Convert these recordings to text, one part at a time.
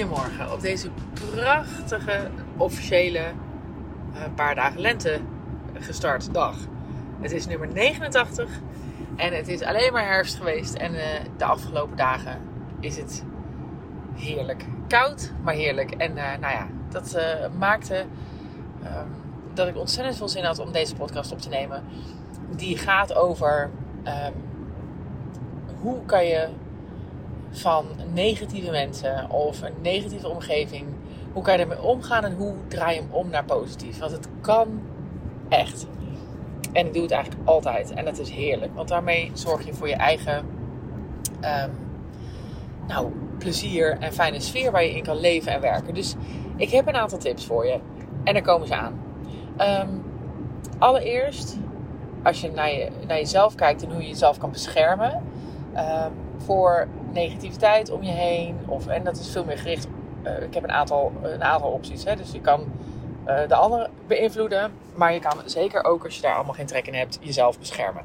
Goedemorgen op deze prachtige officiële uh, paar dagen lente gestart dag. Het is nummer 89 en het is alleen maar herfst geweest en uh, de afgelopen dagen is het heerlijk. Koud, maar heerlijk. En uh, nou ja, dat maakte um, dat ik ontzettend veel zin had om deze podcast op te nemen. Die gaat over um, hoe kan je van negatieve mensen of een negatieve omgeving. Hoe kan je ermee omgaan en hoe draai je hem om naar positief? Want het kan echt. En ik doe het eigenlijk altijd. En dat is heerlijk. Want daarmee zorg je voor je eigen um, nou, plezier en fijne sfeer waar je in kan leven en werken. Dus ik heb een aantal tips voor je. En daar komen ze aan. Um, allereerst, als je naar, naar jezelf kijkt en hoe je jezelf kan beschermen. Um, voor negativiteit om je heen. Of, en dat is veel meer gericht. Uh, ik heb een aantal, een aantal opties. Hè? Dus je kan uh, de ander beïnvloeden. Maar je kan zeker ook, als je daar allemaal geen trek in hebt, jezelf beschermen.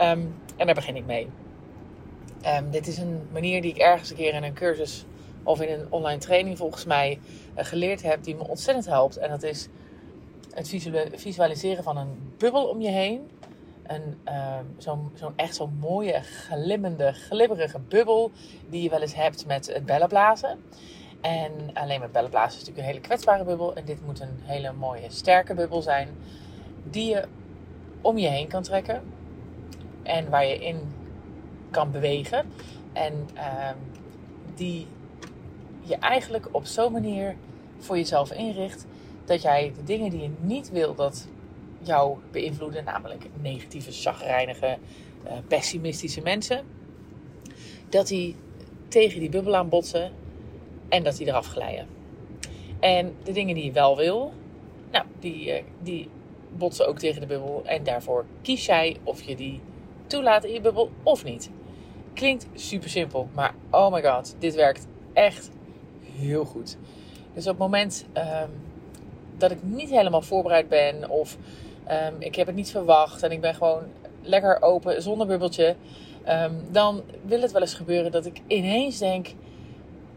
Um, en daar begin ik mee. Um, dit is een manier die ik ergens een keer in een cursus of in een online training volgens mij uh, geleerd heb. Die me ontzettend helpt. En dat is het visualiseren van een bubbel om je heen een, uh, zo'n zo echt zo'n mooie, glimmende, glibberige bubbel die je wel eens hebt met het bellenblazen. En alleen met bellenblazen is natuurlijk een hele kwetsbare bubbel. En dit moet een hele mooie, sterke bubbel zijn die je om je heen kan trekken. En waar je in kan bewegen. En uh, die je eigenlijk op zo'n manier voor jezelf inricht dat jij de dingen die je niet wil dat jou beïnvloeden, namelijk negatieve, chagrijnige, uh, pessimistische mensen, dat die tegen die bubbel aan botsen en dat die eraf glijden. En de dingen die je wel wil, nou, die, uh, die botsen ook tegen de bubbel en daarvoor kies jij of je die toelaat in je bubbel of niet. Klinkt super simpel, maar oh my god, dit werkt echt heel goed. Dus op het moment um, dat ik niet helemaal voorbereid ben of um, ik heb het niet verwacht en ik ben gewoon lekker open zonder bubbeltje. Um, dan wil het wel eens gebeuren dat ik ineens denk: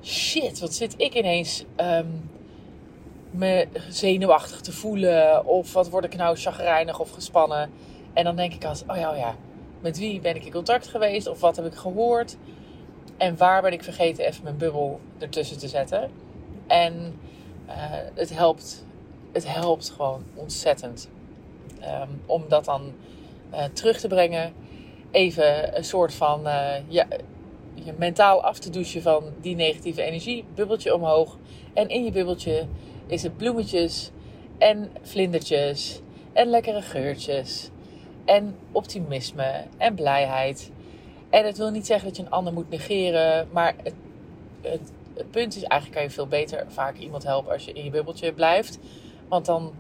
shit, wat zit ik ineens um, me zenuwachtig te voelen? Of wat word ik nou chagrijnig of gespannen? En dan denk ik als: oh ja, oh ja, met wie ben ik in contact geweest? Of wat heb ik gehoord? En waar ben ik vergeten even mijn bubbel ertussen te zetten? En uh, het helpt. Het helpt gewoon ontzettend. Um, om dat dan uh, terug te brengen. Even een soort van ja, je mentaal af te douchen van die negatieve energie. Bubbeltje omhoog. En in je bubbeltje is het bloemetjes en vlindertjes en lekkere geurtjes. En optimisme en blijheid. En het wil niet zeggen dat je een ander moet negeren. Maar het, het, het punt is eigenlijk kan je veel beter vaak iemand helpen als je in je bubbeltje blijft. Want dan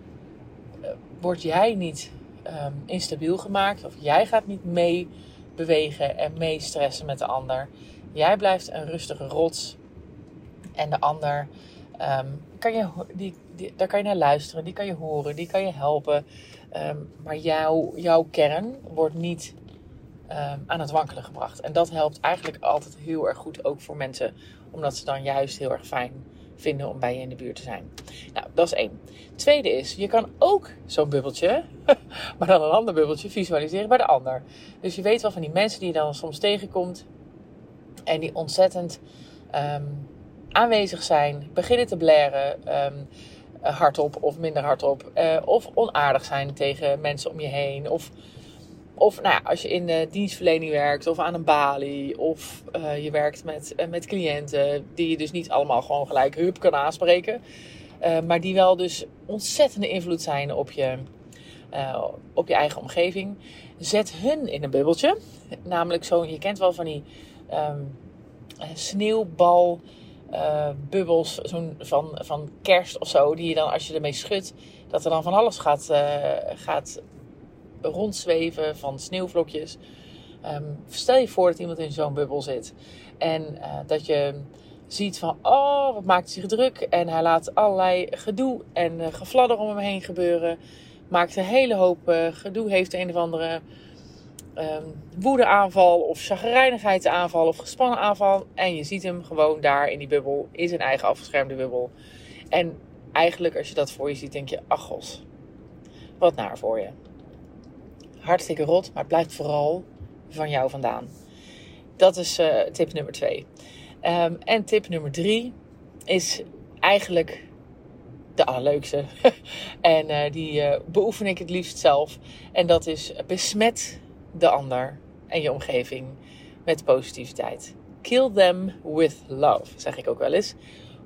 word jij niet um, instabiel gemaakt of jij gaat niet mee bewegen en mee stressen met de ander. Jij blijft een rustige rots en de ander, um, kan je, die, daar kan je naar luisteren, die kan je horen, die kan je helpen. Um, maar jouw, jouw kern wordt niet aan het wankelen gebracht. En dat helpt eigenlijk altijd heel erg goed, ook voor mensen, omdat ze dan juist heel erg fijn vinden om bij je in de buurt te zijn. Nou, dat is één. Tweede is, je kan ook zo'n bubbeltje, maar dan een ander bubbeltje, visualiseren bij de ander. Dus je weet wel van die mensen die je dan soms tegenkomt en die ontzettend um, aanwezig zijn, beginnen te blaren. Um, hardop of minder hardop. Uh, of onaardig zijn tegen mensen om je heen. Of of nou ja, als je in de dienstverlening werkt of aan een balie of uh, je werkt met, uh, met cliënten die je dus niet allemaal gewoon gelijk hup kan aanspreken. Uh, maar die wel dus ontzettende invloed zijn op je, op je eigen omgeving. Zet hun in een bubbeltje. Namelijk zo, je kent wel van die um, sneeuwbal bubbels van, van kerst of zo. Die je dan als je ermee schudt, dat er dan van alles gaat, gaat rondzweven van sneeuwvlokjes. Um, stel je voor dat iemand in zo'n bubbel zit. En uh, dat je ziet van, oh, wat maakt zich druk. En hij laat allerlei gedoe en uh, gefladder om hem heen gebeuren. Maakt een hele hoop uh, gedoe. Heeft een of andere um, woedeaanval of chagrijnigheidsaanval of gespannen aanval. En je ziet hem gewoon daar in die bubbel, in zijn eigen afgeschermde bubbel. En eigenlijk als je dat voor je ziet, denk je, ach wat naar voor je. Hartstikke rot, maar het blijft vooral van jou vandaan. Dat is uh, tip nummer twee. Um, en tip nummer drie is eigenlijk de allerleukste. en uh, die uh, beoefen ik het liefst zelf. En dat is besmet de ander en je omgeving met positiviteit. Kill them with love, zeg ik ook wel eens.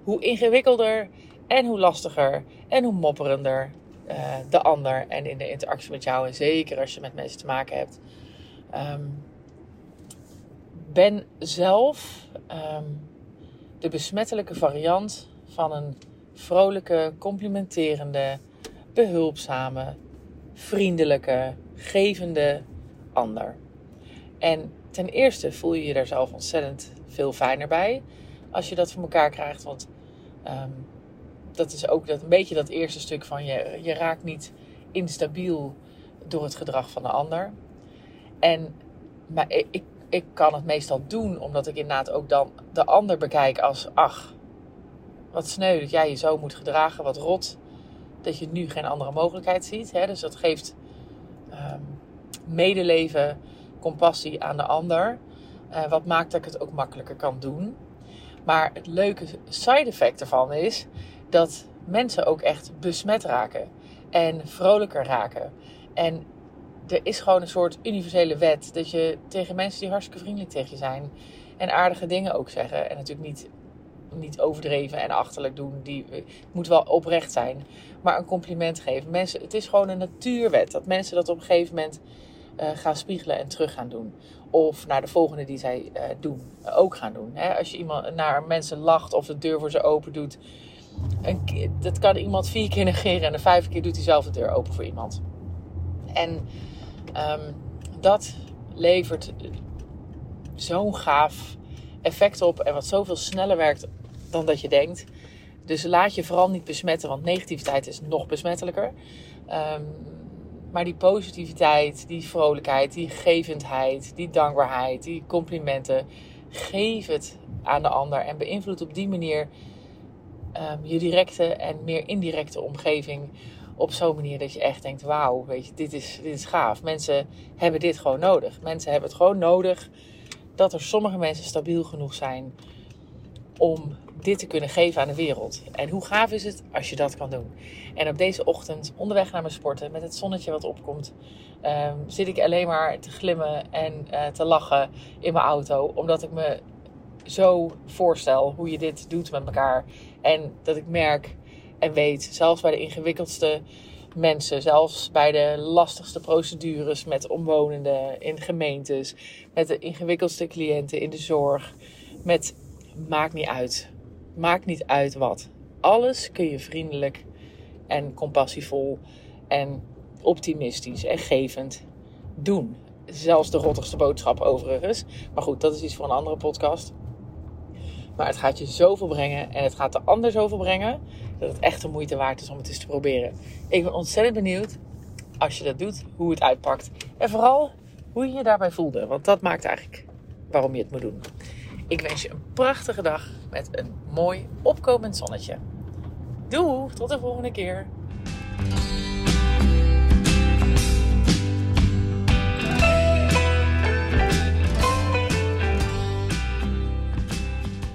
Hoe ingewikkelder en hoe lastiger en hoe mopperender uh, de ander en in de interactie met jou, en zeker als je met mensen te maken hebt. Um, ben zelf um, de besmettelijke variant van een vrolijke, complimenterende, behulpzame, vriendelijke, gevende ander. En ten eerste voel je je daar zelf ontzettend veel fijner bij als je dat voor elkaar krijgt. Want um, dat is ook dat, een beetje dat eerste stuk van je, je raakt niet instabiel door het gedrag van de ander. En maar ik, ik kan het meestal doen omdat ik inderdaad ook dan de ander bekijk als ach, wat sneu dat jij je zo moet gedragen, wat rot dat je nu geen andere mogelijkheid ziet. Hè? Dus dat geeft um, medeleven, compassie aan de ander. Uh, wat maakt dat ik het ook makkelijker kan doen. Maar het leuke side effect ervan is dat mensen ook echt besmet raken en vrolijker raken. En er is gewoon een soort universele wet dat je tegen mensen die hartstikke vriendelijk tegen je zijn en aardige dingen ook zeggen en natuurlijk niet, niet overdreven en achterlijk doen, die moet wel oprecht zijn, maar een compliment geven. Mensen, het is gewoon een natuurwet dat mensen dat op een gegeven moment uh, gaan spiegelen en terug gaan doen. Of naar de volgende die zij uh, doen, ook gaan doen. Hè? Als je iemand naar mensen lacht of de deur voor ze open doet, dat kan iemand vier keer negeren en de vijfde keer doet hij zelf de deur open voor iemand. En um, dat levert zo'n gaaf effect op en wat zoveel sneller werkt dan dat je denkt. Dus laat je vooral niet besmetten, want negativiteit is nog besmettelijker. Um, maar die positiviteit, die vrolijkheid, die gevendheid, die dankbaarheid, die complimenten, geef het aan de ander en beïnvloed op die manier um, je directe en meer indirecte omgeving op zo'n manier dat je echt denkt: wauw, weet je, dit is, dit is gaaf. Mensen hebben dit gewoon nodig. Mensen hebben het gewoon nodig dat er sommige mensen stabiel genoeg zijn om dit te kunnen geven aan de wereld. En hoe gaaf is het als je dat kan doen? En op deze ochtend, onderweg naar mijn sporten, met het zonnetje wat opkomt, um, zit ik alleen maar te glimmen en uh, te lachen in mijn auto. Omdat ik me zo voorstel hoe je dit doet met elkaar. En dat ik merk en weet, zelfs bij de ingewikkeldste mensen, zelfs bij de lastigste procedures met omwonenden in gemeentes, met de ingewikkeldste cliënten in de zorg, met maakt niet uit. Maakt niet uit wat. Alles kun je vriendelijk en compassievol en optimistisch en gevend doen. Zelfs de rottigste boodschap overigens. Maar goed, dat is iets voor een andere podcast. Maar het gaat je zoveel brengen en het gaat de ander zoveel brengen dat het echt de moeite waard is om het eens te proberen. Ik ben ontzettend benieuwd als je dat doet, hoe het uitpakt. En vooral hoe je je daarbij voelde. Want dat maakt eigenlijk waarom je het moet doen. Ik wens je een prachtige dag met een mooi opkomend zonnetje. Doei, tot de volgende keer.